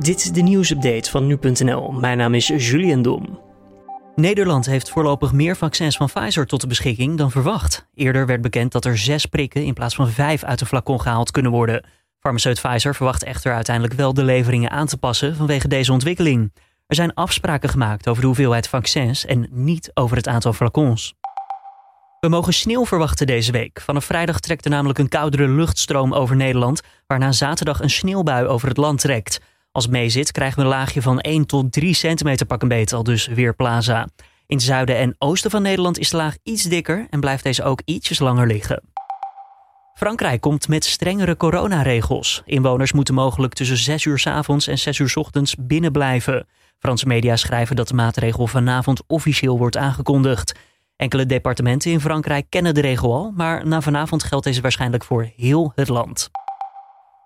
Dit is de nieuwsupdate van nu.nl. Mijn naam is Julian Dom. Nederland heeft voorlopig meer vaccins van Pfizer tot de beschikking dan verwacht. Eerder werd bekend dat er zes prikken in plaats van vijf uit de flacon gehaald kunnen worden. Farmaceut Pfizer verwacht echter uiteindelijk wel de leveringen aan te passen vanwege deze ontwikkeling. Er zijn afspraken gemaakt over de hoeveelheid vaccins en niet over het aantal flacons. We mogen sneeuw verwachten deze week. Vanaf vrijdag trekt er namelijk een koudere luchtstroom over Nederland, waarna zaterdag een sneeuwbui over het land trekt. Als het meezit krijgen we een laagje van 1 tot 3 centimeter pak een beet, al dus weer Plaza. In het zuiden en oosten van Nederland is de laag iets dikker en blijft deze ook ietsjes langer liggen. Frankrijk komt met strengere coronaregels. Inwoners moeten mogelijk tussen 6 uur s avonds en 6 uur s ochtends binnen blijven. Franse media schrijven dat de maatregel vanavond officieel wordt aangekondigd. Enkele departementen in Frankrijk kennen de regel al, maar na vanavond geldt deze waarschijnlijk voor heel het land.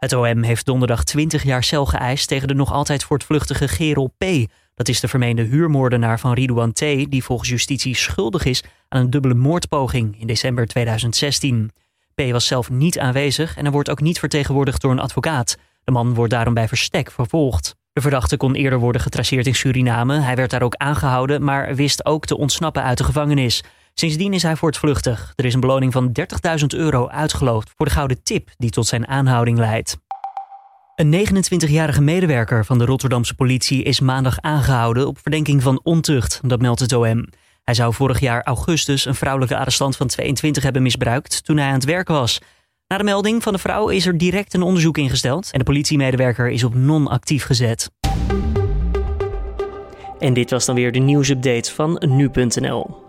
Het OM heeft donderdag 20 jaar cel geëist tegen de nog altijd voortvluchtige Gerol P. Dat is de vermeende huurmoordenaar van Ridouan T. die volgens justitie schuldig is aan een dubbele moordpoging in december 2016. P. was zelf niet aanwezig en er wordt ook niet vertegenwoordigd door een advocaat. De man wordt daarom bij verstek vervolgd. De verdachte kon eerder worden getraceerd in Suriname. Hij werd daar ook aangehouden, maar wist ook te ontsnappen uit de gevangenis. Sindsdien is hij voortvluchtig. Er is een beloning van 30.000 euro uitgeloofd voor de gouden tip die tot zijn aanhouding leidt. Een 29-jarige medewerker van de Rotterdamse politie is maandag aangehouden op verdenking van ontucht, dat meldt het OM. Hij zou vorig jaar augustus een vrouwelijke arrestant van 22 hebben misbruikt toen hij aan het werk was. Na de melding van de vrouw is er direct een onderzoek ingesteld en de politiemedewerker is op non-actief gezet. En dit was dan weer de nieuwsupdate van nu.nl.